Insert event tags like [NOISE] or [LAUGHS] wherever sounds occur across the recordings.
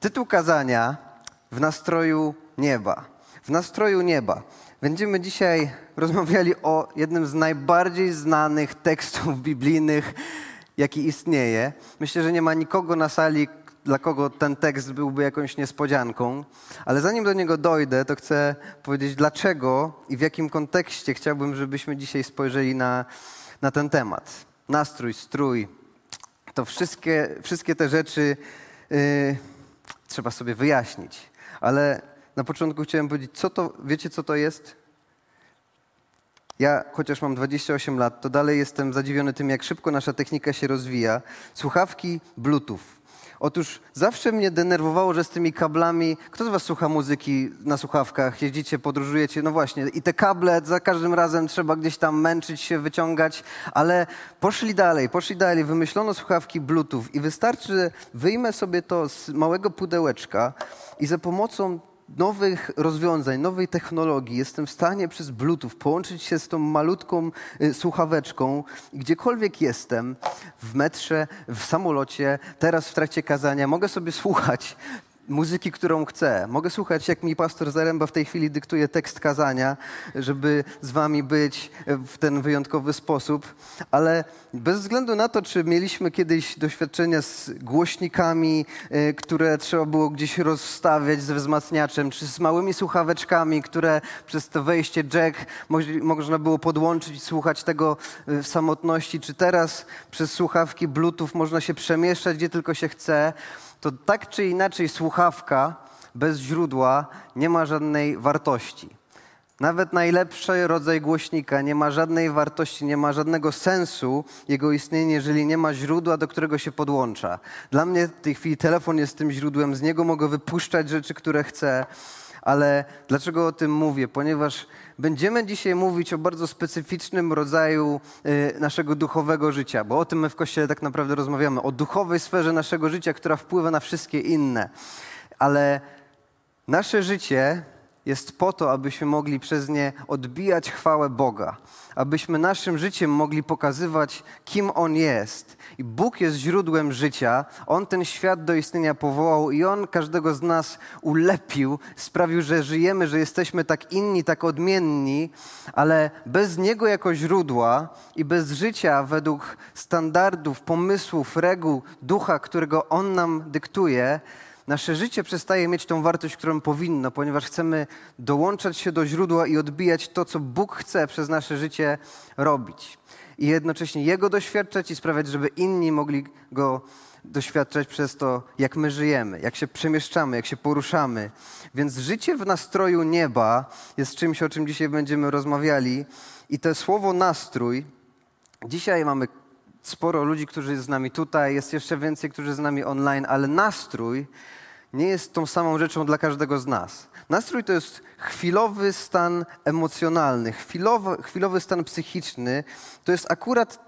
Tytuł kazania w nastroju nieba. W nastroju nieba. Będziemy dzisiaj rozmawiali o jednym z najbardziej znanych tekstów biblijnych, jaki istnieje. Myślę, że nie ma nikogo na sali, dla kogo ten tekst byłby jakąś niespodzianką. Ale zanim do niego dojdę, to chcę powiedzieć, dlaczego i w jakim kontekście chciałbym, żebyśmy dzisiaj spojrzeli na, na ten temat. Nastrój, strój, to wszystkie, wszystkie te rzeczy. Yy, trzeba sobie wyjaśnić. Ale na początku chciałem powiedzieć, co to, wiecie co to jest? Ja, chociaż mam 28 lat, to dalej jestem zadziwiony tym, jak szybko nasza technika się rozwija. Słuchawki Bluetooth. Otóż zawsze mnie denerwowało, że z tymi kablami. Kto z Was słucha muzyki na słuchawkach? Jeździcie, podróżujecie? No właśnie. I te kable za każdym razem trzeba gdzieś tam męczyć się, wyciągać, ale poszli dalej, poszli dalej. Wymyślono słuchawki Bluetooth i wystarczy, wyjmę sobie to z małego pudełeczka i za pomocą nowych rozwiązań, nowej technologii. Jestem w stanie przez Bluetooth połączyć się z tą malutką y, słuchaweczką, gdziekolwiek jestem, w metrze, w samolocie, teraz w trakcie kazania, mogę sobie słuchać muzyki, którą chcę. Mogę słuchać, jak mi pastor Zaręba w tej chwili dyktuje tekst kazania, żeby z wami być w ten wyjątkowy sposób, ale bez względu na to, czy mieliśmy kiedyś doświadczenia z głośnikami, y, które trzeba było gdzieś rozstawiać ze wzmacniaczem, czy z małymi słuchaweczkami, które przez to wejście jack można było podłączyć i słuchać tego y, w samotności, czy teraz przez słuchawki Bluetooth można się przemieszczać, gdzie tylko się chce, to tak czy inaczej słuchawka bez źródła nie ma żadnej wartości. Nawet najlepszy rodzaj głośnika nie ma żadnej wartości, nie ma żadnego sensu jego istnienie, jeżeli nie ma źródła, do którego się podłącza. Dla mnie w tej chwili telefon jest tym źródłem, z niego mogę wypuszczać rzeczy, które chcę. Ale dlaczego o tym mówię? Ponieważ będziemy dzisiaj mówić o bardzo specyficznym rodzaju y, naszego duchowego życia, bo o tym my w Kościele tak naprawdę rozmawiamy, o duchowej sferze naszego życia, która wpływa na wszystkie inne. Ale nasze życie jest po to, abyśmy mogli przez nie odbijać chwałę Boga, abyśmy naszym życiem mogli pokazywać, kim On jest. I Bóg jest źródłem życia, On ten świat do istnienia powołał i On każdego z nas ulepił, sprawił, że żyjemy, że jesteśmy tak inni, tak odmienni, ale bez Niego jako źródła i bez życia według standardów, pomysłów, reguł, ducha, którego On nam dyktuje, nasze życie przestaje mieć tą wartość, którą powinno, ponieważ chcemy dołączać się do źródła i odbijać to, co Bóg chce przez nasze życie robić. I jednocześnie Jego doświadczać i sprawiać, żeby inni mogli Go doświadczać przez to, jak my żyjemy, jak się przemieszczamy, jak się poruszamy. Więc życie w nastroju nieba jest czymś, o czym dzisiaj będziemy rozmawiali. I to słowo nastrój, dzisiaj mamy sporo ludzi, którzy jest z nami tutaj, jest jeszcze więcej, którzy z nami online, ale nastrój nie jest tą samą rzeczą dla każdego z nas. Nastrój to jest chwilowy stan emocjonalny, chwilowy, chwilowy stan psychiczny. To jest akurat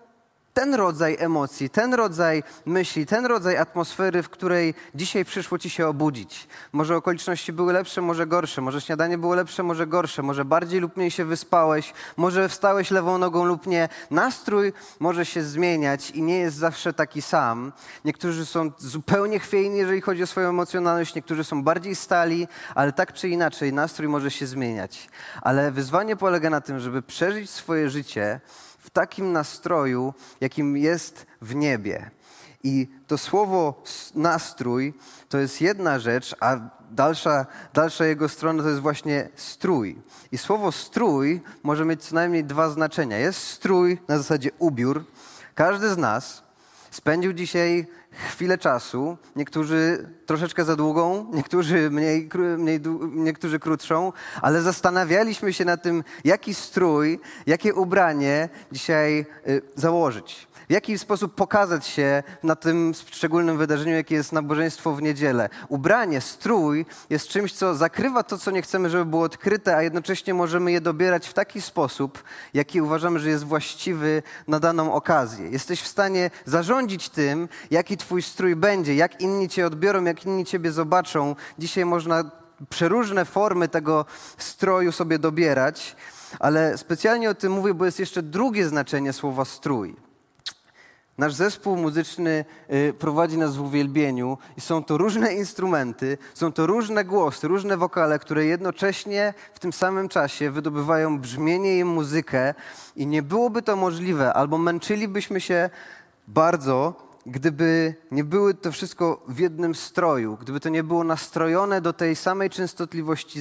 ten rodzaj emocji, ten rodzaj myśli, ten rodzaj atmosfery, w której dzisiaj przyszło ci się obudzić. Może okoliczności były lepsze, może gorsze, może śniadanie było lepsze, może gorsze, może bardziej lub mniej się wyspałeś, może wstałeś lewą nogą lub nie. Nastrój może się zmieniać i nie jest zawsze taki sam. Niektórzy są zupełnie chwiejni, jeżeli chodzi o swoją emocjonalność, niektórzy są bardziej stali, ale tak czy inaczej nastrój może się zmieniać. Ale wyzwanie polega na tym, żeby przeżyć swoje życie w takim nastroju, jakim jest w niebie. I to słowo nastrój to jest jedna rzecz, a dalsza, dalsza jego strona to jest właśnie strój. I słowo strój może mieć co najmniej dwa znaczenia. Jest strój na zasadzie ubiór. Każdy z nas spędził dzisiaj chwilę czasu, niektórzy troszeczkę za długą, niektórzy mniej, mniej, niektórzy krótszą, ale zastanawialiśmy się nad tym, jaki strój, jakie ubranie dzisiaj y, założyć w jaki sposób pokazać się na tym szczególnym wydarzeniu, jakie jest nabożeństwo w niedzielę. Ubranie, strój jest czymś, co zakrywa to, co nie chcemy, żeby było odkryte, a jednocześnie możemy je dobierać w taki sposób, jaki uważamy, że jest właściwy na daną okazję. Jesteś w stanie zarządzić tym, jaki twój strój będzie, jak inni cię odbiorą, jak inni ciebie zobaczą. Dzisiaj można przeróżne formy tego stroju sobie dobierać, ale specjalnie o tym mówię, bo jest jeszcze drugie znaczenie słowa strój. Nasz zespół muzyczny y, prowadzi nas w uwielbieniu i są to różne [LAUGHS] instrumenty, są to różne głosy, różne wokale, które jednocześnie w tym samym czasie wydobywają brzmienie i muzykę i nie byłoby to możliwe, albo męczylibyśmy się bardzo, gdyby nie były to wszystko w jednym stroju, gdyby to nie było nastrojone do tej samej częstotliwości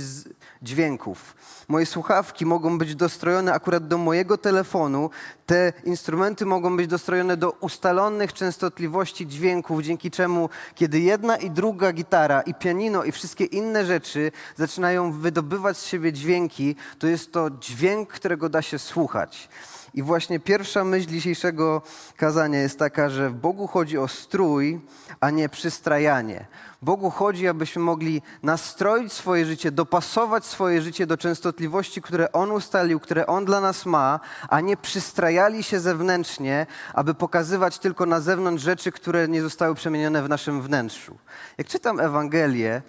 dźwięków. Moje słuchawki mogą być dostrojone akurat do mojego telefonu, te instrumenty mogą być dostrojone do ustalonych częstotliwości dźwięków, dzięki czemu, kiedy jedna i druga gitara, i pianino, i wszystkie inne rzeczy zaczynają wydobywać z siebie dźwięki, to jest to dźwięk, którego da się słuchać. I właśnie pierwsza myśl dzisiejszego kazania jest taka, że Bogu chodzi o strój, a nie przystrajanie. Bogu chodzi, abyśmy mogli nastroić swoje życie, dopasować swoje życie do częstotliwości, które On ustalił, które On dla nas ma, a nie przystrajali się zewnętrznie, aby pokazywać tylko na zewnątrz rzeczy, które nie zostały przemienione w naszym wnętrzu. Jak czytam Ewangelię,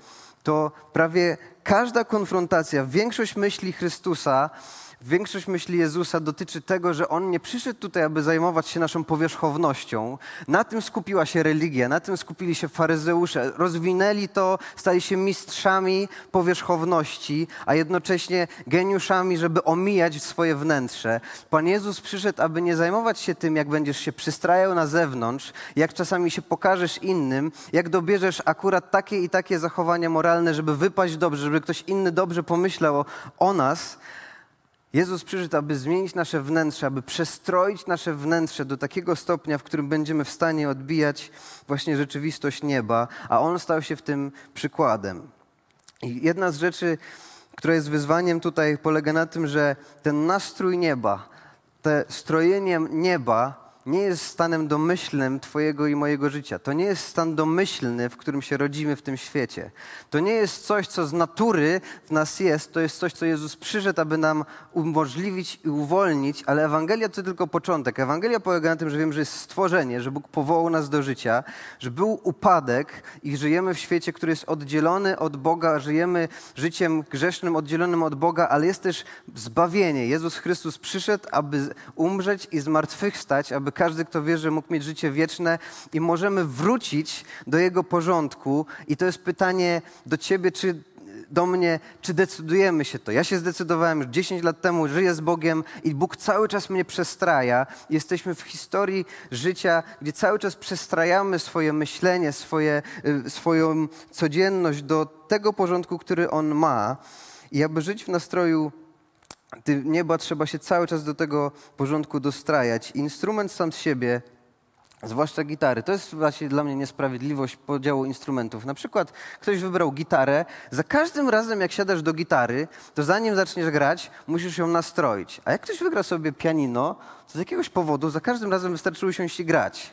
to prawie każda konfrontacja, większość myśli Chrystusa Większość myśli Jezusa dotyczy tego, że On nie przyszedł tutaj, aby zajmować się naszą powierzchownością. Na tym skupiła się religia, na tym skupili się faryzeusze. Rozwinęli to, stali się mistrzami powierzchowności, a jednocześnie geniuszami, żeby omijać swoje wnętrze. Pan Jezus przyszedł, aby nie zajmować się tym, jak będziesz się przystrajał na zewnątrz, jak czasami się pokażesz innym, jak dobierzesz akurat takie i takie zachowania moralne, żeby wypaść dobrze, żeby ktoś inny dobrze pomyślał o nas, Jezus przyszedł, aby zmienić nasze wnętrze, aby przestroić nasze wnętrze do takiego stopnia, w którym będziemy w stanie odbijać właśnie rzeczywistość nieba, a On stał się w tym przykładem. I jedna z rzeczy, która jest wyzwaniem tutaj, polega na tym, że ten nastrój nieba, te strojenie nieba nie jest stanem domyślnym Twojego i mojego życia. To nie jest stan domyślny, w którym się rodzimy w tym świecie. To nie jest coś, co z natury w nas jest. To jest coś, co Jezus przyszedł, aby nam umożliwić i uwolnić, ale Ewangelia to tylko początek. Ewangelia polega na tym, że wiem, że jest stworzenie, że Bóg powołał nas do życia, że był upadek i żyjemy w świecie, który jest oddzielony od Boga, żyjemy życiem grzesznym, oddzielonym od Boga, ale jest też zbawienie. Jezus Chrystus przyszedł, aby umrzeć i zmartwychwstać, aby każdy, kto wierzy, mógł mieć życie wieczne i możemy wrócić do Jego porządku. I to jest pytanie do Ciebie, czy do mnie, czy decydujemy się to. Ja się zdecydowałem już 10 lat temu, żyję z Bogiem i Bóg cały czas mnie przestraja. Jesteśmy w historii życia, gdzie cały czas przestrajamy swoje myślenie, swoje, y, swoją codzienność do tego porządku, który On ma. I aby żyć w nastroju nieba trzeba się cały czas do tego porządku dostrajać. Instrument sam z siebie, zwłaszcza gitary, to jest właśnie dla mnie niesprawiedliwość podziału instrumentów. Na przykład ktoś wybrał gitarę, za każdym razem jak siadasz do gitary, to zanim zaczniesz grać, musisz ją nastroić. A jak ktoś wygra sobie pianino, to z jakiegoś powodu za każdym razem wystarczy usiąść i grać.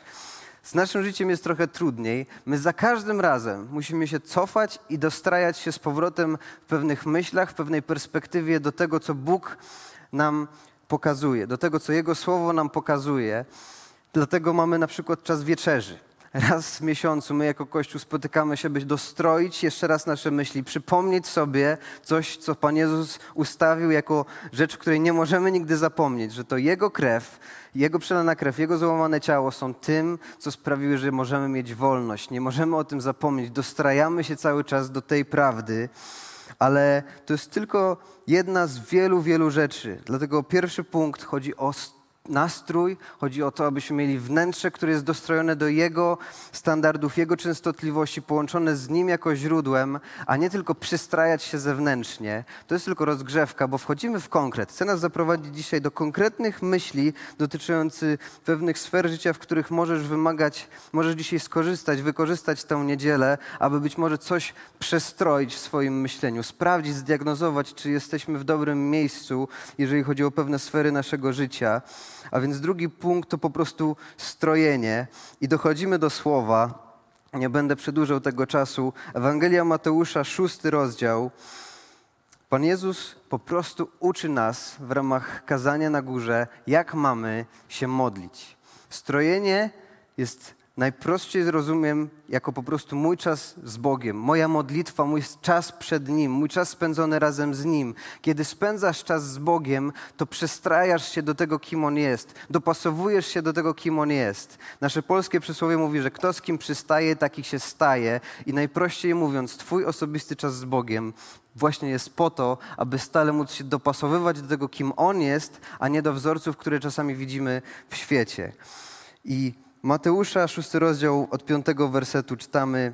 Z naszym życiem jest trochę trudniej. My za każdym razem musimy się cofać i dostrajać się z powrotem w pewnych myślach, w pewnej perspektywie do tego, co Bóg nam pokazuje, do tego, co Jego Słowo nam pokazuje. Dlatego mamy na przykład czas wieczerzy raz w miesiącu my jako Kościół spotykamy się, by dostroić jeszcze raz nasze myśli, przypomnieć sobie coś, co Pan Jezus ustawił jako rzecz, której nie możemy nigdy zapomnieć, że to Jego krew, Jego przelana krew, Jego złamane ciało są tym, co sprawiły, że możemy mieć wolność. Nie możemy o tym zapomnieć. Dostrajamy się cały czas do tej prawdy, ale to jest tylko jedna z wielu, wielu rzeczy. Dlatego pierwszy punkt chodzi o nastrój, chodzi o to, abyśmy mieli wnętrze, które jest dostrojone do Jego standardów, Jego częstotliwości, połączone z Nim jako źródłem, a nie tylko przystrajać się zewnętrznie. To jest tylko rozgrzewka, bo wchodzimy w konkret. Chcę nas zaprowadzić dzisiaj do konkretnych myśli dotyczących pewnych sfer życia, w których możesz wymagać, możesz dzisiaj skorzystać, wykorzystać tę niedzielę, aby być może coś przestroić w swoim myśleniu, sprawdzić, zdiagnozować, czy jesteśmy w dobrym miejscu, jeżeli chodzi o pewne sfery naszego życia. A więc drugi punkt to po prostu strojenie. I dochodzimy do słowa. Nie będę przedłużał tego czasu. Ewangelia Mateusza, szósty rozdział. Pan Jezus po prostu uczy nas w ramach kazania na górze, jak mamy się modlić. Strojenie jest najprościej zrozumiem jako po prostu mój czas z Bogiem, moja modlitwa, mój czas przed Nim, mój czas spędzony razem z Nim. Kiedy spędzasz czas z Bogiem, to przestrajasz się do tego, kim On jest, dopasowujesz się do tego, kim On jest. Nasze polskie przysłowie mówi, że kto z kim przystaje, taki się staje i najprościej mówiąc, Twój osobisty czas z Bogiem właśnie jest po to, aby stale móc się dopasowywać do tego, kim On jest, a nie do wzorców, które czasami widzimy w świecie. I Mateusza, szósty rozdział, od piątego wersetu czytamy,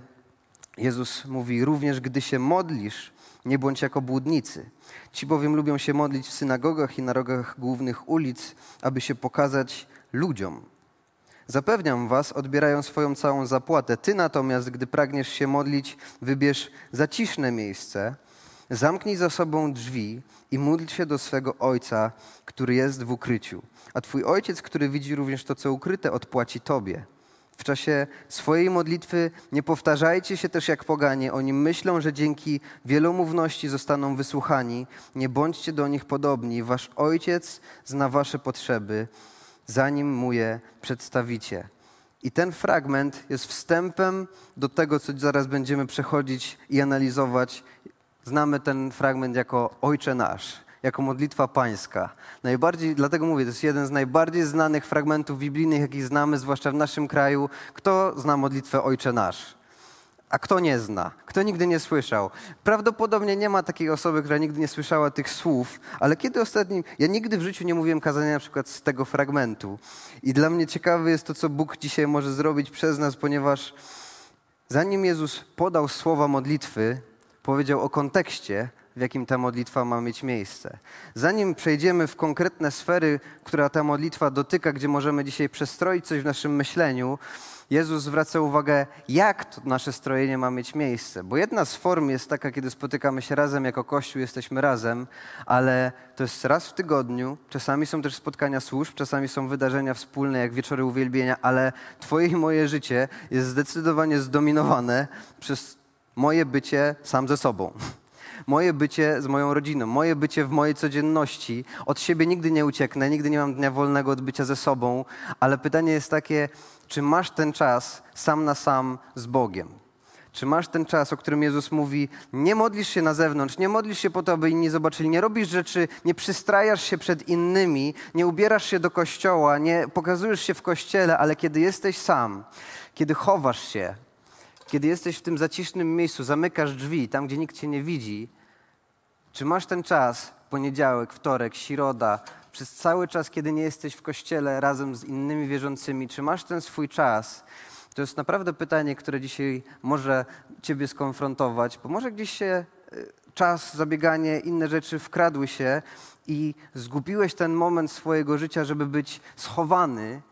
Jezus mówi, również gdy się modlisz, nie bądź jako błudnicy. Ci bowiem lubią się modlić w synagogach i na rogach głównych ulic, aby się pokazać ludziom. Zapewniam was, odbierają swoją całą zapłatę. Ty natomiast, gdy pragniesz się modlić, wybierz zaciszne miejsce, zamknij za sobą drzwi i módl się do swego Ojca, który jest w ukryciu. A Twój Ojciec, który widzi również to, co ukryte, odpłaci Tobie. W czasie swojej modlitwy nie powtarzajcie się też jak poganie. Oni myślą, że dzięki wielomówności zostaną wysłuchani. Nie bądźcie do nich podobni. Wasz Ojciec zna Wasze potrzeby, zanim Mu je przedstawicie. I ten fragment jest wstępem do tego, co zaraz będziemy przechodzić i analizować. Znamy ten fragment jako Ojcze Nasz jako modlitwa pańska. Najbardziej, dlatego mówię, to jest jeden z najbardziej znanych fragmentów biblijnych, jakich znamy, zwłaszcza w naszym kraju. Kto zna modlitwę Ojcze Nasz? A kto nie zna? Kto nigdy nie słyszał? Prawdopodobnie nie ma takiej osoby, która nigdy nie słyszała tych słów, ale kiedy ostatnim. Ja nigdy w życiu nie mówiłem kazania na przykład z tego fragmentu. I dla mnie ciekawe jest to, co Bóg dzisiaj może zrobić przez nas, ponieważ zanim Jezus podał słowa modlitwy, powiedział o kontekście, w jakim ta modlitwa ma mieć miejsce. Zanim przejdziemy w konkretne sfery, która ta modlitwa dotyka, gdzie możemy dzisiaj przestroić coś w naszym myśleniu, Jezus zwraca uwagę, jak to nasze strojenie ma mieć miejsce. Bo jedna z form jest taka, kiedy spotykamy się razem jako Kościół, jesteśmy razem, ale to jest raz w tygodniu. Czasami są też spotkania służb, czasami są wydarzenia wspólne, jak wieczory uwielbienia, ale Twoje i moje życie jest zdecydowanie zdominowane przez moje bycie sam ze sobą [LAUGHS] moje bycie z moją rodziną, moje bycie w mojej codzienności. Od siebie nigdy nie ucieknę, nigdy nie mam dnia wolnego od bycia ze sobą, ale pytanie jest takie, czy masz ten czas sam na sam z Bogiem? Czy masz ten czas, o którym Jezus mówi, nie modlisz się na zewnątrz, nie modlisz się po to, aby inni zobaczyli, nie robisz rzeczy, nie przystrajasz się przed innymi, nie ubierasz się do kościoła, nie pokazujesz się w kościele, ale kiedy jesteś sam, kiedy chowasz się, kiedy jesteś w tym zacisznym miejscu, zamykasz drzwi, tam gdzie nikt cię nie widzi, czy masz ten czas, poniedziałek, wtorek, środa, przez cały czas, kiedy nie jesteś w kościele razem z innymi wierzącymi, czy masz ten swój czas? To jest naprawdę pytanie, które dzisiaj może Ciebie skonfrontować, bo może gdzieś się y, czas, zabieganie, inne rzeczy wkradły się i zgubiłeś ten moment swojego życia, żeby być schowany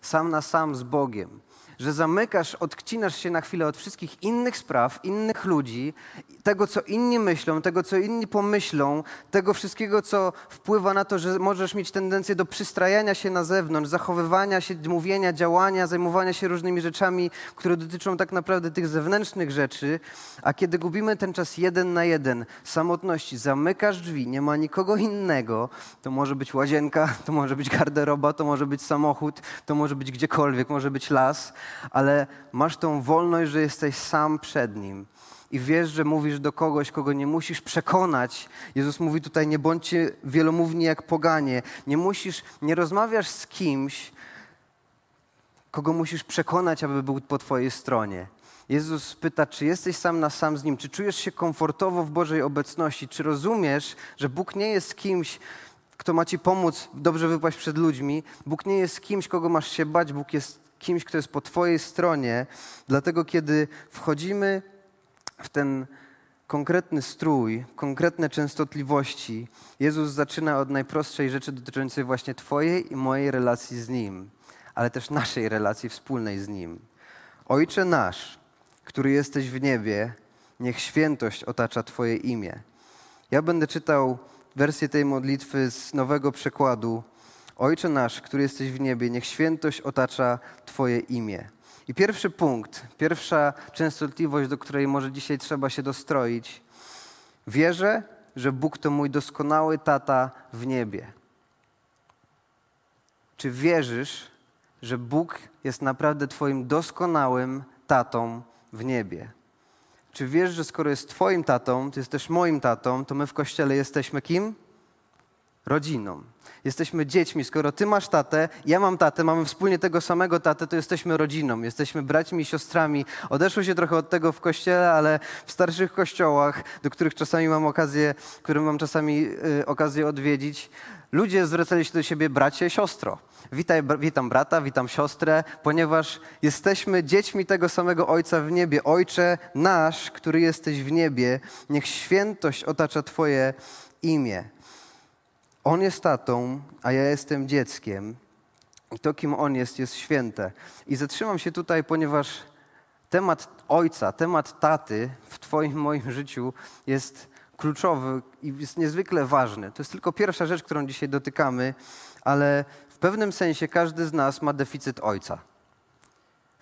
sam na sam z Bogiem że zamykasz, odcinasz się na chwilę od wszystkich innych spraw, innych ludzi, tego, co inni myślą, tego, co inni pomyślą, tego wszystkiego, co wpływa na to, że możesz mieć tendencję do przystrajania się na zewnątrz, zachowywania się, mówienia, działania, zajmowania się różnymi rzeczami, które dotyczą tak naprawdę tych zewnętrznych rzeczy, a kiedy gubimy ten czas jeden na jeden, samotności, zamykasz drzwi, nie ma nikogo innego, to może być łazienka, to może być garderoba, to może być samochód, to może być gdziekolwiek, może być las, ale masz tą wolność, że jesteś sam przed Nim. I wiesz, że mówisz do kogoś, kogo nie musisz przekonać. Jezus mówi tutaj, nie bądźcie wielomówni jak poganie. Nie musisz, nie rozmawiasz z kimś, kogo musisz przekonać, aby był po twojej stronie. Jezus pyta, czy jesteś sam na sam z Nim, czy czujesz się komfortowo w Bożej obecności, czy rozumiesz, że Bóg nie jest kimś, kto ma ci pomóc dobrze wypaść przed ludźmi. Bóg nie jest kimś, kogo masz się bać, Bóg jest kimś, kto jest po Twojej stronie. Dlatego, kiedy wchodzimy w ten konkretny strój, konkretne częstotliwości, Jezus zaczyna od najprostszej rzeczy dotyczącej właśnie Twojej i mojej relacji z Nim, ale też naszej relacji wspólnej z Nim. Ojcze nasz, który jesteś w niebie, niech świętość otacza Twoje imię. Ja będę czytał wersję tej modlitwy z nowego przekładu Ojcze nasz, który jesteś w niebie, niech świętość otacza Twoje imię. I pierwszy punkt, pierwsza częstotliwość, do której może dzisiaj trzeba się dostroić. Wierzę, że Bóg to mój doskonały tata w niebie. Czy wierzysz, że Bóg jest naprawdę Twoim doskonałym tatą w niebie? Czy wiesz, że skoro jest Twoim tatą, to jest też moim tatą, to my w kościele jesteśmy kim? Rodziną. Jesteśmy dziećmi. Skoro Ty masz tatę, ja mam tatę, mamy wspólnie tego samego tatę, to jesteśmy rodziną. Jesteśmy braćmi i siostrami. Odeszło się trochę od tego w kościele, ale w starszych kościołach, do których czasami mam okazję, które mam czasami y, okazję odwiedzić, ludzie zwracali się do siebie bracie, siostro. Witaj, witam brata, witam siostrę, ponieważ jesteśmy dziećmi tego samego Ojca w niebie. Ojcze nasz, który jesteś w niebie, niech świętość otacza Twoje imię. On jest tatą, a ja jestem dzieckiem. I to, kim on jest, jest święte. I zatrzymam się tutaj, ponieważ temat ojca, temat taty w Twoim, moim życiu jest kluczowy i jest niezwykle ważny. To jest tylko pierwsza rzecz, którą dzisiaj dotykamy, ale w pewnym sensie każdy z nas ma deficyt ojca.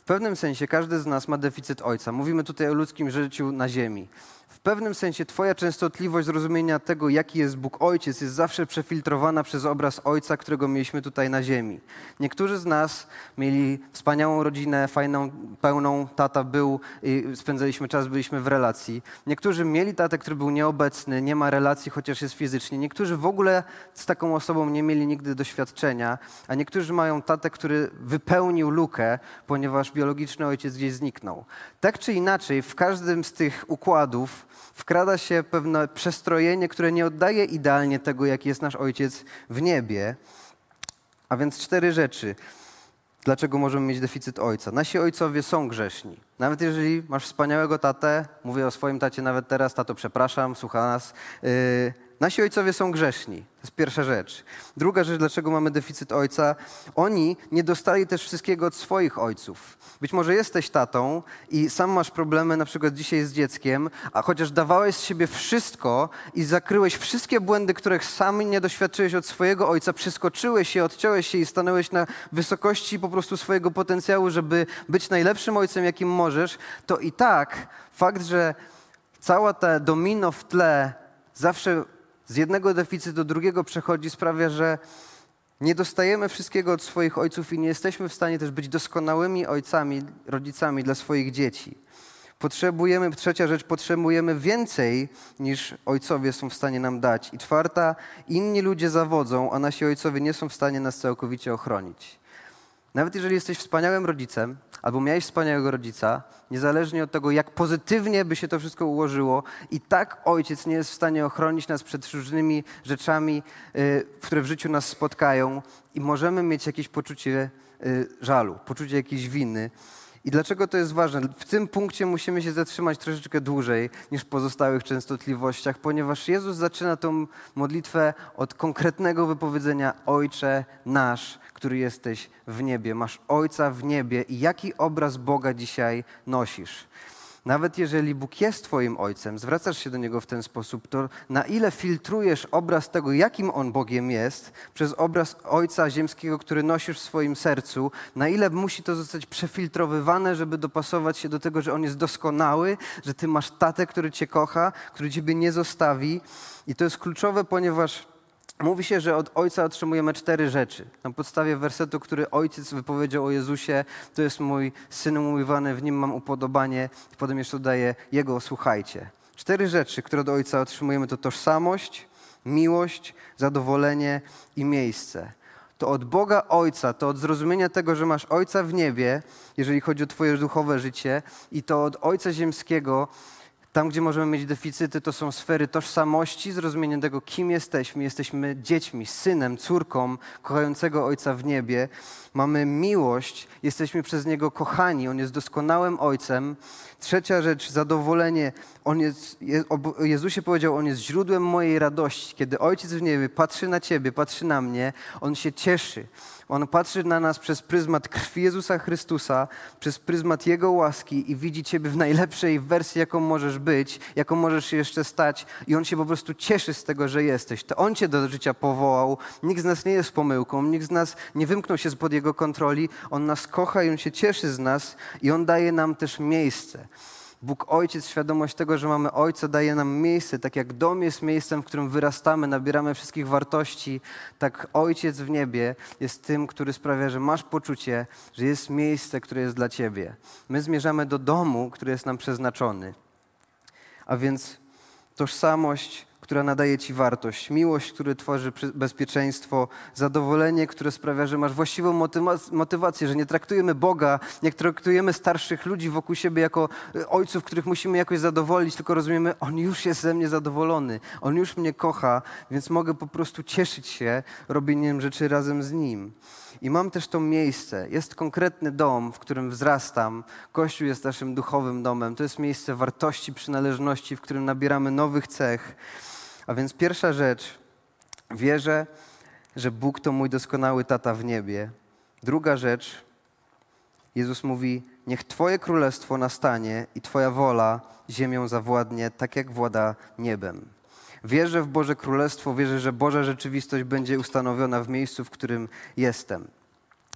W pewnym sensie każdy z nas ma deficyt ojca. Mówimy tutaj o ludzkim życiu na ziemi w pewnym sensie Twoja częstotliwość zrozumienia tego, jaki jest Bóg Ojciec, jest zawsze przefiltrowana przez obraz Ojca, którego mieliśmy tutaj na ziemi. Niektórzy z nas mieli wspaniałą rodzinę, fajną, pełną, tata był i spędzaliśmy czas, byliśmy w relacji. Niektórzy mieli tatę, który był nieobecny, nie ma relacji, chociaż jest fizycznie. Niektórzy w ogóle z taką osobą nie mieli nigdy doświadczenia, a niektórzy mają tatę, który wypełnił lukę, ponieważ biologiczny ojciec gdzieś zniknął. Tak czy inaczej, w każdym z tych układów wkrada się pewne przestrojenie, które nie oddaje idealnie tego, jaki jest nasz Ojciec w niebie. A więc cztery rzeczy. Dlaczego możemy mieć deficyt ojca? Nasi ojcowie są grzeszni. Nawet jeżeli masz wspaniałego tatę, mówię o swoim tacie nawet teraz, tato przepraszam, słucha nas. Yy, nasi ojcowie są grzeszni. To jest pierwsza rzecz. Druga rzecz, dlaczego mamy deficyt ojca. Oni nie dostali też wszystkiego od swoich ojców. Być może jesteś tatą i sam masz problemy na przykład dzisiaj z dzieckiem, a chociaż dawałeś z siebie wszystko i zakryłeś wszystkie błędy, których sam nie doświadczyłeś od swojego ojca, przeskoczyłeś się, odciąłeś się i stanąłeś na wysokości po prostu swojego potencjału, żeby być najlepszym ojcem, jakim możesz, to i tak fakt, że cała ta domino w tle zawsze z jednego deficytu do drugiego przechodzi, sprawia, że nie dostajemy wszystkiego od swoich ojców i nie jesteśmy w stanie też być doskonałymi ojcami, rodzicami dla swoich dzieci. Potrzebujemy, trzecia rzecz, potrzebujemy więcej niż ojcowie są w stanie nam dać. I czwarta, inni ludzie zawodzą, a nasi ojcowie nie są w stanie nas całkowicie ochronić. Nawet jeżeli jesteś wspaniałym rodzicem, albo miałeś wspaniałego rodzica, niezależnie od tego, jak pozytywnie by się to wszystko ułożyło, i tak ojciec nie jest w stanie ochronić nas przed różnymi rzeczami, y, które w życiu nas spotkają, i możemy mieć jakieś poczucie y, żalu, poczucie jakiejś winy. I dlaczego to jest ważne? W tym punkcie musimy się zatrzymać troszeczkę dłużej niż w pozostałych częstotliwościach, ponieważ Jezus zaczyna tą modlitwę od konkretnego wypowiedzenia Ojcze nasz, który jesteś w niebie. Masz Ojca w niebie i jaki obraz Boga dzisiaj nosisz? Nawet jeżeli Bóg jest Twoim Ojcem, zwracasz się do Niego w ten sposób, to na ile filtrujesz obraz tego, jakim On Bogiem jest, przez obraz Ojca Ziemskiego, który nosisz w swoim sercu, na ile musi to zostać przefiltrowywane, żeby dopasować się do tego, że On jest doskonały, że Ty masz tatę, który Cię kocha, który Ciebie nie zostawi. I to jest kluczowe, ponieważ Mówi się, że od Ojca otrzymujemy cztery rzeczy. Na podstawie wersetu, który Ojciec wypowiedział o Jezusie, to jest mój Syn umiłowany, w Nim mam upodobanie. I potem jeszcze dodaje Jego, słuchajcie. Cztery rzeczy, które od Ojca otrzymujemy, to tożsamość, miłość, zadowolenie i miejsce. To od Boga Ojca, to od zrozumienia tego, że masz Ojca w niebie, jeżeli chodzi o Twoje duchowe życie, i to od Ojca Ziemskiego, tam, gdzie możemy mieć deficyty, to są sfery tożsamości, zrozumienia tego, kim jesteśmy. Jesteśmy dziećmi, synem, córką kochającego Ojca w niebie. Mamy miłość, jesteśmy przez Niego kochani. On jest doskonałym Ojcem. Trzecia rzecz, zadowolenie. On jest, Jezusie powiedział, On jest źródłem mojej radości. Kiedy Ojciec w niebie patrzy na Ciebie, patrzy na mnie, On się cieszy. On patrzy na nas przez pryzmat krwi Jezusa Chrystusa, przez pryzmat Jego łaski i widzi Ciebie w najlepszej wersji, jaką możesz być, jaką możesz jeszcze stać i On się po prostu cieszy z tego, że jesteś. To On Cię do życia powołał. Nikt z nas nie jest pomyłką, nikt z nas nie wymknął się spod Jego kontroli. On nas kocha i On się cieszy z nas i On daje nam też miejsce. Bóg Ojciec, świadomość tego, że mamy Ojca, daje nam miejsce, tak jak dom jest miejscem, w którym wyrastamy, nabieramy wszystkich wartości, tak Ojciec w niebie jest tym, który sprawia, że masz poczucie, że jest miejsce, które jest dla Ciebie. My zmierzamy do domu, który jest nam przeznaczony. A więc tożsamość, która nadaje ci wartość, miłość, która tworzy bezpieczeństwo, zadowolenie, które sprawia, że masz właściwą motywację, że nie traktujemy Boga, nie traktujemy starszych ludzi wokół siebie jako e, ojców, których musimy jakoś zadowolić, tylko rozumiemy, On już jest ze mnie zadowolony, On już mnie kocha, więc mogę po prostu cieszyć się robieniem rzeczy razem z Nim. I mam też to miejsce. Jest konkretny dom, w którym wzrastam. Kościół jest naszym duchowym domem. To jest miejsce wartości, przynależności, w którym nabieramy nowych cech. A więc pierwsza rzecz, wierzę, że Bóg to mój doskonały tata w niebie. Druga rzecz, Jezus mówi: Niech Twoje królestwo nastanie i Twoja wola ziemią zawładnie, tak jak włada niebem. Wierzę w Boże Królestwo, wierzę, że Boża rzeczywistość będzie ustanowiona w miejscu, w którym jestem.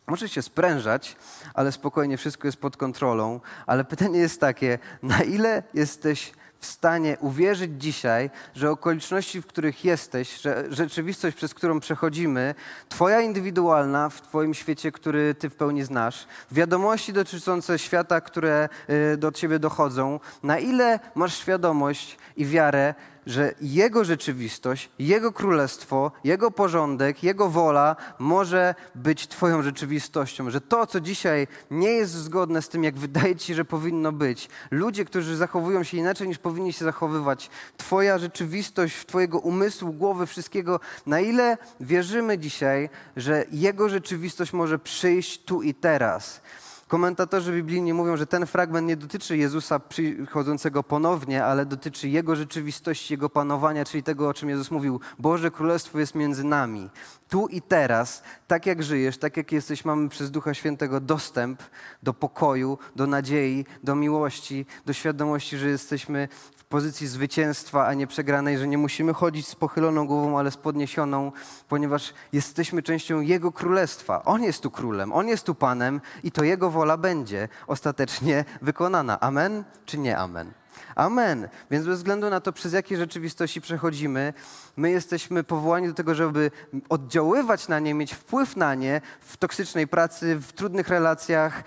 Może się sprężać, ale spokojnie, wszystko jest pod kontrolą. Ale pytanie jest takie, na ile jesteś w stanie uwierzyć dzisiaj, że okoliczności, w których jesteś, że rzeczywistość, przez którą przechodzimy, Twoja indywidualna w Twoim świecie, który Ty w pełni znasz, wiadomości dotyczące świata, które y, do Ciebie dochodzą, na ile masz świadomość i wiarę, że Jego rzeczywistość, Jego królestwo, Jego porządek, Jego wola może być Twoją rzeczywistością. Że to, co dzisiaj nie jest zgodne z tym, jak wydaje Ci że powinno być, ludzie, którzy zachowują się inaczej niż powinni się zachowywać, Twoja rzeczywistość, Twojego umysłu, głowy, wszystkiego, na ile wierzymy dzisiaj, że Jego rzeczywistość może przyjść tu i teraz. Komentatorzy biblijni mówią, że ten fragment nie dotyczy Jezusa przychodzącego ponownie, ale dotyczy Jego rzeczywistości, Jego panowania, czyli tego, o czym Jezus mówił. Boże Królestwo jest między nami. Tu i teraz, tak jak żyjesz, tak jak jesteś, mamy przez Ducha Świętego dostęp do pokoju, do nadziei, do miłości, do świadomości, że jesteśmy pozycji zwycięstwa, a nie przegranej, że nie musimy chodzić z pochyloną głową, ale z podniesioną, ponieważ jesteśmy częścią Jego królestwa. On jest tu królem, On jest tu Panem i to Jego wola będzie ostatecznie wykonana. Amen czy nie amen? Amen. Więc bez względu na to, przez jakie rzeczywistości przechodzimy, my jesteśmy powołani do tego, żeby oddziaływać na nie, mieć wpływ na nie w toksycznej pracy, w trudnych relacjach,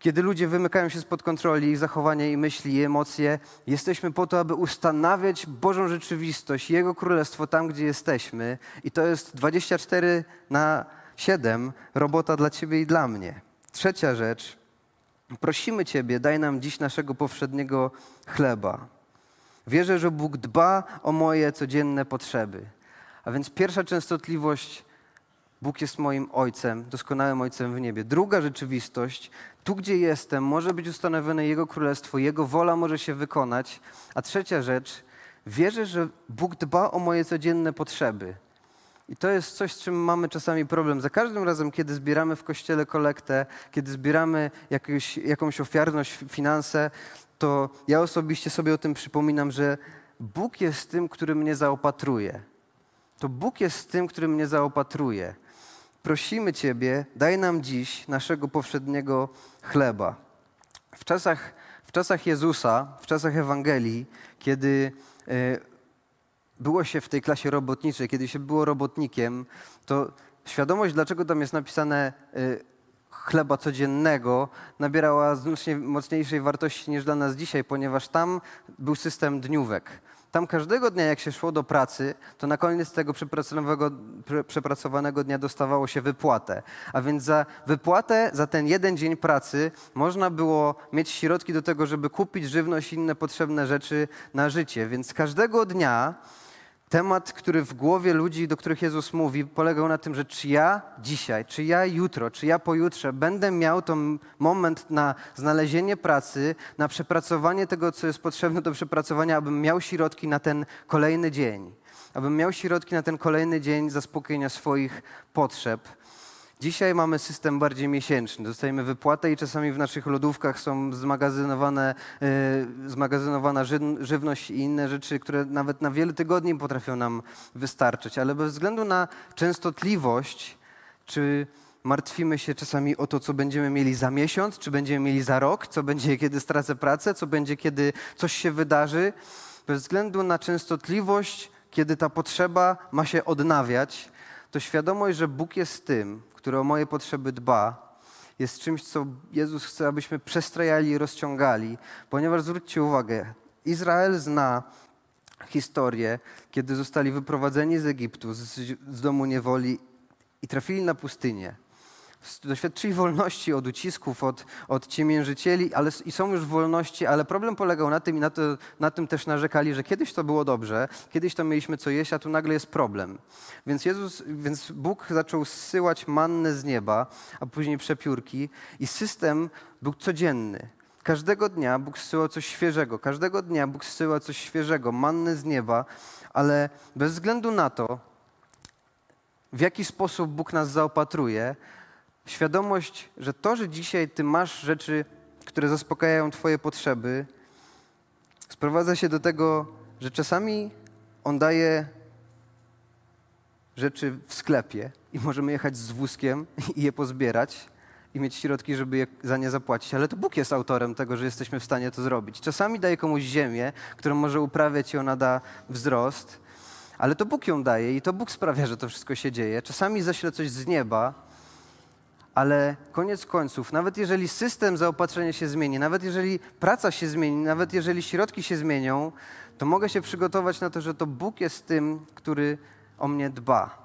kiedy ludzie wymykają się spod kontroli, ich zachowania i myśli, i emocje, jesteśmy po to, aby ustanawiać Bożą rzeczywistość, Jego królestwo tam, gdzie jesteśmy. I to jest 24 na 7 robota dla Ciebie i dla mnie. Trzecia rzecz. Prosimy Ciebie, daj nam dziś naszego powszedniego chleba. Wierzę, że Bóg dba o moje codzienne potrzeby. A więc pierwsza częstotliwość Bóg jest moim Ojcem, doskonałym Ojcem w niebie. Druga rzeczywistość, tu gdzie jestem, może być ustanowione Jego Królestwo, Jego wola może się wykonać. A trzecia rzecz, wierzę, że Bóg dba o moje codzienne potrzeby. I to jest coś, z czym mamy czasami problem. Za każdym razem, kiedy zbieramy w kościele kolektę, kiedy zbieramy jakieś, jakąś ofiarność, finanse, to ja osobiście sobie o tym przypominam, że Bóg jest tym, który mnie zaopatruje. To Bóg jest tym, który mnie zaopatruje prosimy Ciebie, daj nam dziś naszego powszedniego chleba. W czasach, w czasach Jezusa, w czasach Ewangelii, kiedy e, było się w tej klasie robotniczej, kiedy się było robotnikiem, to świadomość, dlaczego tam jest napisane e, chleba codziennego, nabierała znacznie mocniejszej wartości niż dla nas dzisiaj, ponieważ tam był system dniówek. Tam każdego dnia, jak się szło do pracy, to na koniec tego przepracowanego, dnia dostawało się wypłatę. A więc za wypłatę, za ten jeden dzień pracy można było mieć środki do tego, żeby kupić żywność i inne potrzebne rzeczy na życie. Więc każdego dnia Temat, który w głowie ludzi, do których Jezus mówi, polegał na tym, że czy ja dzisiaj, czy ja jutro, czy ja pojutrze będę miał ten moment na znalezienie pracy, na przepracowanie tego, co jest potrzebne do przepracowania, abym miał środki na ten kolejny dzień. Abym miał środki na ten kolejny dzień zaspokojenia swoich potrzeb. Dzisiaj mamy system bardziej miesięczny. Dostajemy wypłatę i czasami w naszych lodówkach są zmagazynowane, yy, zmagazynowana żywność i inne rzeczy, które nawet na wiele tygodni potrafią nam wystarczyć. Ale bez względu na częstotliwość czy martwimy się czasami o to, co będziemy mieli za miesiąc, czy będziemy mieli za rok, co będzie, kiedy stracę pracę, co będzie, kiedy coś się wydarzy. Bez względu na częstotliwość, kiedy ta potrzeba ma się odnawiać, to świadomość, że Bóg jest tym, który o moje potrzeby dba, jest czymś, co Jezus chce, abyśmy przestrajali i rozciągali, ponieważ zwróćcie uwagę, Izrael zna historię, kiedy zostali wyprowadzeni z Egiptu, z, z domu niewoli i trafili na pustynię. Doświadczyli wolności od ucisków, od, od ciemiężycieli, ale i są już w wolności, ale problem polegał na tym i na, to, na tym też narzekali, że kiedyś to było dobrze, kiedyś to mieliśmy co jeść, a tu nagle jest problem. Więc, Jezus, więc Bóg zaczął zsyłać mannę z nieba, a później przepiórki i system był codzienny. Każdego dnia Bóg zsyłał coś świeżego, każdego dnia Bóg zsyłał coś świeżego, manny z nieba, ale bez względu na to, w jaki sposób Bóg nas zaopatruje, świadomość, że to, że dzisiaj Ty masz rzeczy, które zaspokajają Twoje potrzeby, sprowadza się do tego, że czasami On daje rzeczy w sklepie i możemy jechać z wózkiem [LAUGHS] i je pozbierać i mieć środki, żeby je, za nie zapłacić, ale to Bóg jest autorem tego, że jesteśmy w stanie to zrobić. Czasami daje komuś ziemię, którą może uprawiać i ona da wzrost, ale to Bóg ją daje i to Bóg sprawia, że to wszystko się dzieje. Czasami zaśle coś z nieba, ale koniec końców, nawet jeżeli system zaopatrzenia się zmieni, nawet jeżeli praca się zmieni, nawet jeżeli środki się zmienią, to mogę się przygotować na to, że to Bóg jest tym, który o mnie dba.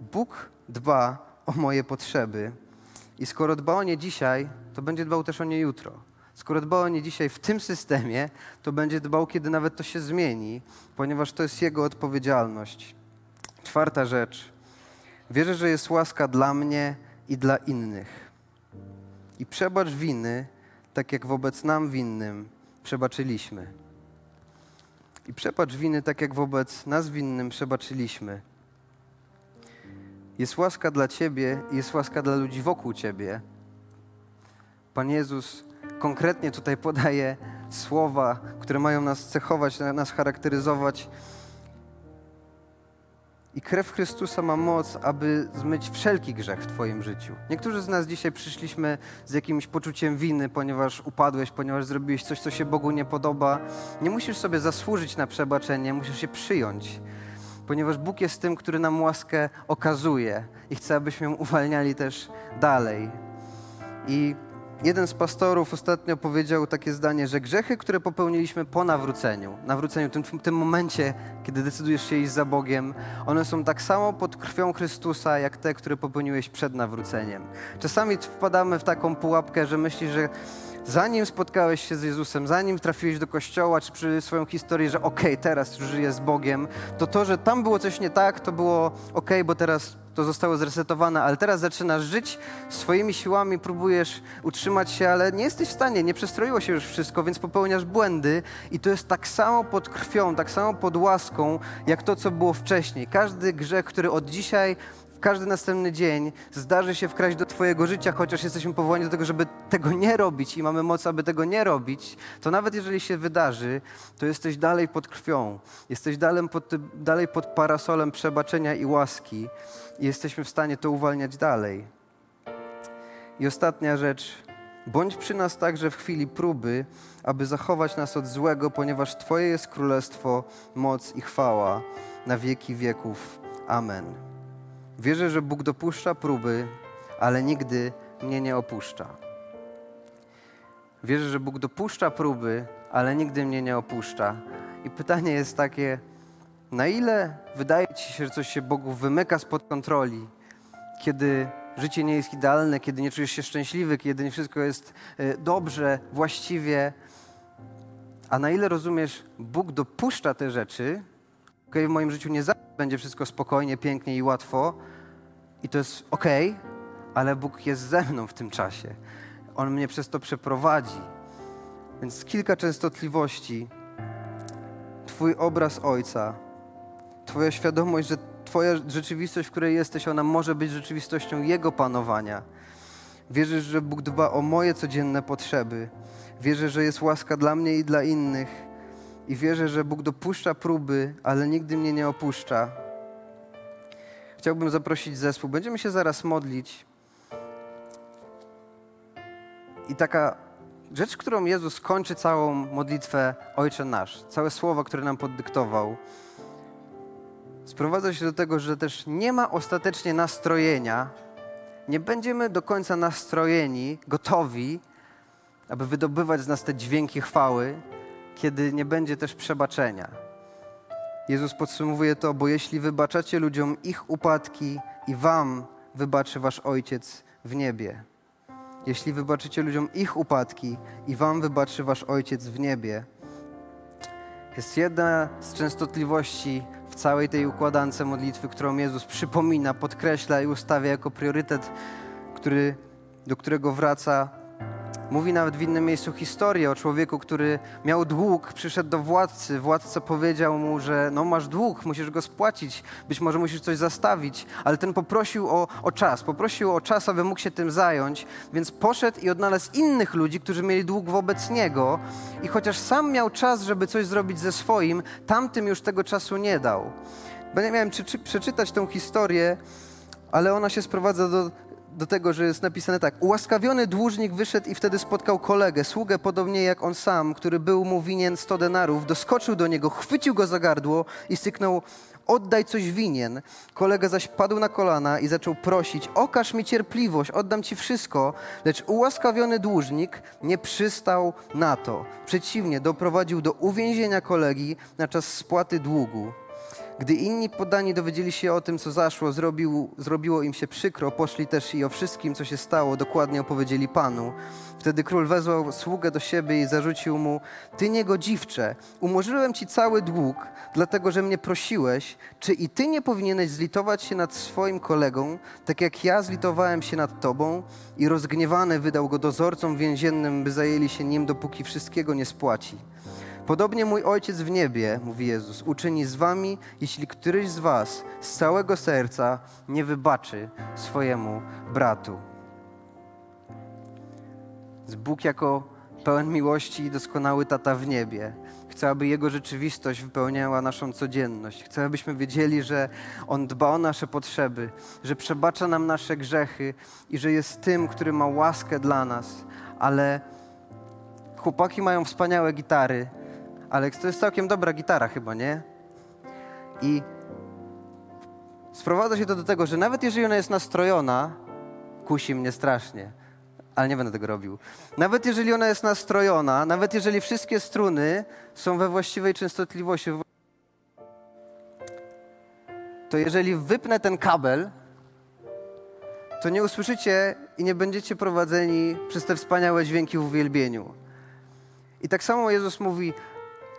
Bóg dba o moje potrzeby. I skoro dba o nie dzisiaj, to będzie dbał też o nie jutro. Skoro dba o nie dzisiaj w tym systemie, to będzie dbał, kiedy nawet to się zmieni, ponieważ to jest Jego odpowiedzialność. Czwarta rzecz. Wierzę, że jest łaska dla mnie i dla innych. I przebacz winy, tak jak wobec nam winnym przebaczyliśmy. I przebacz winy, tak jak wobec nas winnym przebaczyliśmy. Jest łaska dla Ciebie i jest łaska dla ludzi wokół Ciebie. Pan Jezus konkretnie tutaj podaje słowa, które mają nas cechować, nas charakteryzować. I krew Chrystusa ma moc, aby zmyć wszelki grzech w Twoim życiu. Niektórzy z nas dzisiaj przyszliśmy z jakimś poczuciem winy, ponieważ upadłeś, ponieważ zrobiłeś coś, co się Bogu nie podoba. Nie musisz sobie zasłużyć na przebaczenie, musisz się przyjąć ponieważ Bóg jest tym, który nam łaskę okazuje i chce, abyśmy ją uwalniali też dalej. I jeden z pastorów ostatnio powiedział takie zdanie, że grzechy, które popełniliśmy po nawróceniu, nawróceniu, tym, tym momencie, kiedy decydujesz się iść za Bogiem, one są tak samo pod krwią Chrystusa, jak te, które popełniłeś przed nawróceniem. Czasami wpadamy w taką pułapkę, że myślisz, że zanim spotkałeś się z Jezusem, zanim trafiłeś do kościoła, czy przy swoją historii, że okej, okay, teraz już żyję z Bogiem, to to, że tam było coś nie tak, to było okej, okay, bo teraz to zostało zresetowane, ale teraz zaczynasz żyć swoimi siłami, próbujesz utrzymać się, ale nie jesteś w stanie, nie przestroiło się już wszystko, więc popełniasz błędy i to jest tak samo pod krwią, tak samo pod łaską, jak to, co było wcześniej. Każdy grzech, który od dzisiaj każdy następny dzień zdarzy się wkraść do Twojego życia, chociaż jesteśmy powołani do tego, żeby tego nie robić i mamy moc, aby tego nie robić, to nawet jeżeli się wydarzy, to jesteś dalej pod krwią. Jesteś dalej pod, dalej pod parasolem przebaczenia i łaski i jesteśmy w stanie to uwalniać dalej. I ostatnia rzecz. Bądź przy nas także w chwili próby, aby zachować nas od złego, ponieważ Twoje jest królestwo, moc i chwała na wieki wieków. Amen. Wierzę, że Bóg dopuszcza próby, ale nigdy mnie nie opuszcza. Wierzę, że Bóg dopuszcza próby, ale nigdy mnie nie opuszcza. I pytanie jest takie, na ile wydaje ci się, że coś się Bogu wymyka spod kontroli, kiedy życie nie jest idealne, kiedy nie czujesz się szczęśliwy, kiedy nie wszystko jest e, dobrze, właściwie, a na ile rozumiesz, Bóg dopuszcza te rzeczy, okay, w moim życiu nie zawsze będzie wszystko spokojnie, pięknie i łatwo i to jest ok, ale Bóg jest ze mną w tym czasie. On mnie przez to przeprowadzi. Więc kilka częstotliwości. Twój obraz Ojca, Twoja świadomość, że Twoja rzeczywistość, w której jesteś, ona może być rzeczywistością Jego panowania. Wierzysz, że Bóg dba o moje codzienne potrzeby. Wierzę, że jest łaska dla mnie i dla innych. I wierzę, że Bóg dopuszcza próby, ale nigdy mnie nie opuszcza. Chciałbym zaprosić zespół. Będziemy się zaraz modlić. I taka rzecz, którą Jezus kończy całą modlitwę Ojcze Nasz, całe słowo, które nam poddyktował, sprowadza się do tego, że też nie ma ostatecznie nastrojenia, nie będziemy do końca nastrojeni, gotowi, aby wydobywać z nas te dźwięki chwały, kiedy nie będzie też przebaczenia. Jezus podsumowuje to, bo jeśli wybaczacie ludziom ich upadki i wam wybaczy wasz Ojciec w niebie. Jeśli wybaczycie ludziom ich upadki i wam wybaczy wasz Ojciec w niebie. Jest jedna z częstotliwości w całej tej układance modlitwy, którą Jezus przypomina, podkreśla i ustawia jako priorytet, który, do którego wraca Mówi nawet w innym miejscu historię o człowieku, który miał dług, przyszedł do władcy. Władca powiedział mu, że no masz dług, musisz go spłacić, być może musisz coś zastawić, ale ten poprosił o, o czas, poprosił o czas, aby mógł się tym zająć, więc poszedł i odnalazł innych ludzi, którzy mieli dług wobec niego i chociaż sam miał czas, żeby coś zrobić ze swoim, tamtym już tego czasu nie dał. Bo nie miałem czy, czy przeczytać tą historię, ale ona się sprowadza do do tego, że jest napisane tak. Ułaskawiony dłużnik wyszedł i wtedy spotkał kolegę, sługę podobnie jak on sam, który był mu winien 100 denarów, doskoczył do niego, chwycił go za gardło i syknął, oddaj coś winien. Kolega zaś padł na kolana i zaczął prosić, okaż mi cierpliwość, oddam ci wszystko. Lecz ułaskawiony dłużnik nie przystał na to. Przeciwnie, doprowadził do uwięzienia kolegi na czas spłaty długu. Gdy inni poddani dowiedzieli się o tym, co zaszło, zrobił, zrobiło im się przykro, poszli też i o wszystkim, co się stało, dokładnie opowiedzieli Panu. Wtedy król wezwał sługę do siebie i zarzucił mu: Ty niegodziwcze, umorzyłem ci cały dług, dlatego że mnie prosiłeś. Czy i ty nie powinieneś zlitować się nad swoim kolegą, tak jak ja zlitowałem się nad tobą? I rozgniewany wydał go dozorcom więziennym, by zajęli się nim, dopóki wszystkiego nie spłaci. Podobnie mój Ojciec w niebie, mówi Jezus, uczyni z wami, jeśli któryś z was z całego serca nie wybaczy swojemu bratu. Bóg jako pełen miłości i doskonały tata w niebie. Chcę, aby Jego rzeczywistość wypełniała naszą codzienność. Chcę, abyśmy wiedzieli, że On dba o nasze potrzeby, że przebacza nam nasze grzechy i że jest tym, który ma łaskę dla nas. Ale chłopaki mają wspaniałe gitary, Alex, to jest całkiem dobra gitara chyba, nie? I sprowadza się to do tego, że nawet jeżeli ona jest nastrojona, kusi mnie strasznie, ale nie będę tego robił. Nawet jeżeli ona jest nastrojona, nawet jeżeli wszystkie struny są we właściwej częstotliwości, to jeżeli wypnę ten kabel, to nie usłyszycie i nie będziecie prowadzeni przez te wspaniałe dźwięki w uwielbieniu. I tak samo Jezus mówi,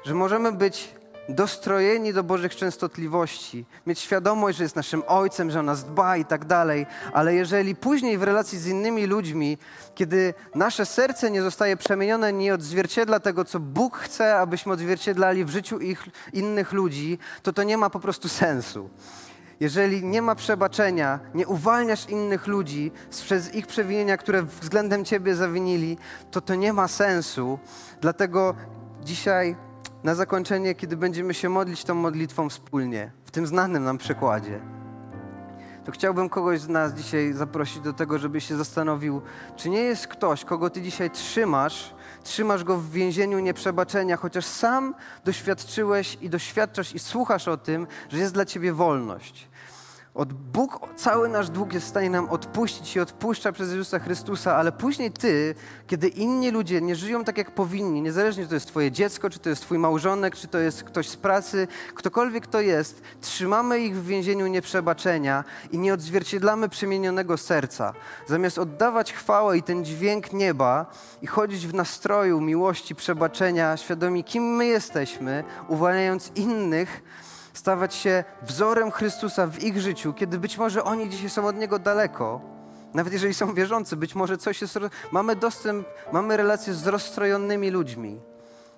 że możemy być dostrojeni do Bożych częstotliwości, mieć świadomość, że jest naszym Ojcem, że o nas dba i tak dalej, ale jeżeli później w relacji z innymi ludźmi, kiedy nasze serce nie zostaje przemienione, nie odzwierciedla tego, co Bóg chce, abyśmy odzwierciedlali w życiu ich, innych ludzi, to to nie ma po prostu sensu. Jeżeli nie ma przebaczenia, nie uwalniasz innych ludzi przez ich przewinienia, które względem Ciebie zawinili, to to nie ma sensu. Dlatego dzisiaj na zakończenie, kiedy będziemy się modlić tą modlitwą wspólnie, w tym znanym nam przykładzie, to chciałbym kogoś z nas dzisiaj zaprosić do tego, żeby się zastanowił, czy nie jest ktoś, kogo ty dzisiaj trzymasz, trzymasz go w więzieniu nieprzebaczenia, chociaż sam doświadczyłeś i doświadczasz i słuchasz o tym, że jest dla ciebie wolność. Od Bóg cały nasz dług jest w stanie nam odpuścić i odpuszcza przez Jezusa Chrystusa, ale później ty, kiedy inni ludzie nie żyją tak, jak powinni, niezależnie czy to jest twoje dziecko, czy to jest twój małżonek, czy to jest ktoś z pracy, ktokolwiek to jest, trzymamy ich w więzieniu nieprzebaczenia i nie odzwierciedlamy przemienionego serca. Zamiast oddawać chwałę i ten dźwięk nieba i chodzić w nastroju miłości, przebaczenia, świadomi kim my jesteśmy, uwalniając innych, stawać się wzorem Chrystusa w ich życiu, kiedy być może oni dzisiaj są od Niego daleko. Nawet jeżeli są wierzący, być może coś jest. Mamy dostęp, mamy relacje z rozstrojonymi ludźmi.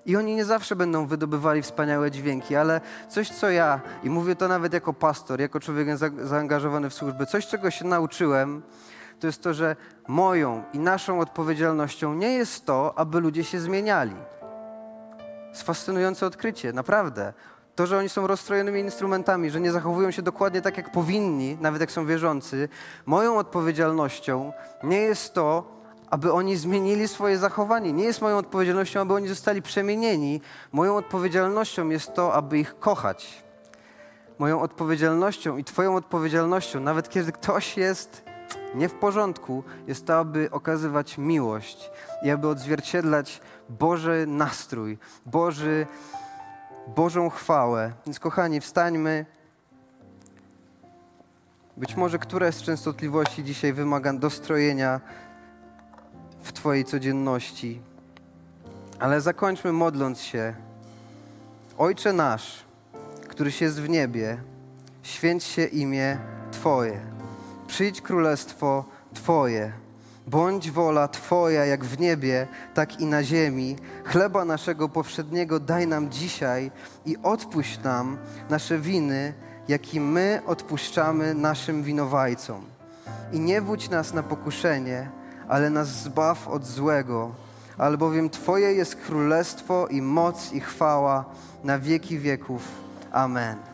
I oni nie zawsze będą wydobywali wspaniałe dźwięki, ale coś, co ja, i mówię to nawet jako pastor, jako człowiek za, zaangażowany w służbę, coś, czego się nauczyłem, to jest to, że moją i naszą odpowiedzialnością nie jest to, aby ludzie się zmieniali. Jest fascynujące odkrycie, naprawdę. To, że oni są rozstrojonymi instrumentami, że nie zachowują się dokładnie tak, jak powinni, nawet jak są wierzący, moją odpowiedzialnością nie jest to, aby oni zmienili swoje zachowanie. Nie jest moją odpowiedzialnością, aby oni zostali przemienieni. Moją odpowiedzialnością jest to, aby ich kochać. Moją odpowiedzialnością i Twoją odpowiedzialnością, nawet kiedy ktoś jest nie w porządku, jest to, aby okazywać miłość i aby odzwierciedlać Boży nastrój, Boży, Bożą chwałę. Więc kochani, wstańmy. Być może któraś z częstotliwości dzisiaj wymaga dostrojenia w Twojej codzienności. Ale zakończmy modląc się. Ojcze nasz, któryś jest w niebie, święć się imię Twoje. Przyjdź królestwo Twoje. Bądź wola Twoja jak w niebie, tak i na ziemi. Chleba naszego powszedniego daj nam dzisiaj i odpuść nam nasze winy, jakie my odpuszczamy naszym winowajcom. I nie wódź nas na pokuszenie, ale nas zbaw od złego, albowiem Twoje jest królestwo i moc i chwała na wieki wieków. Amen.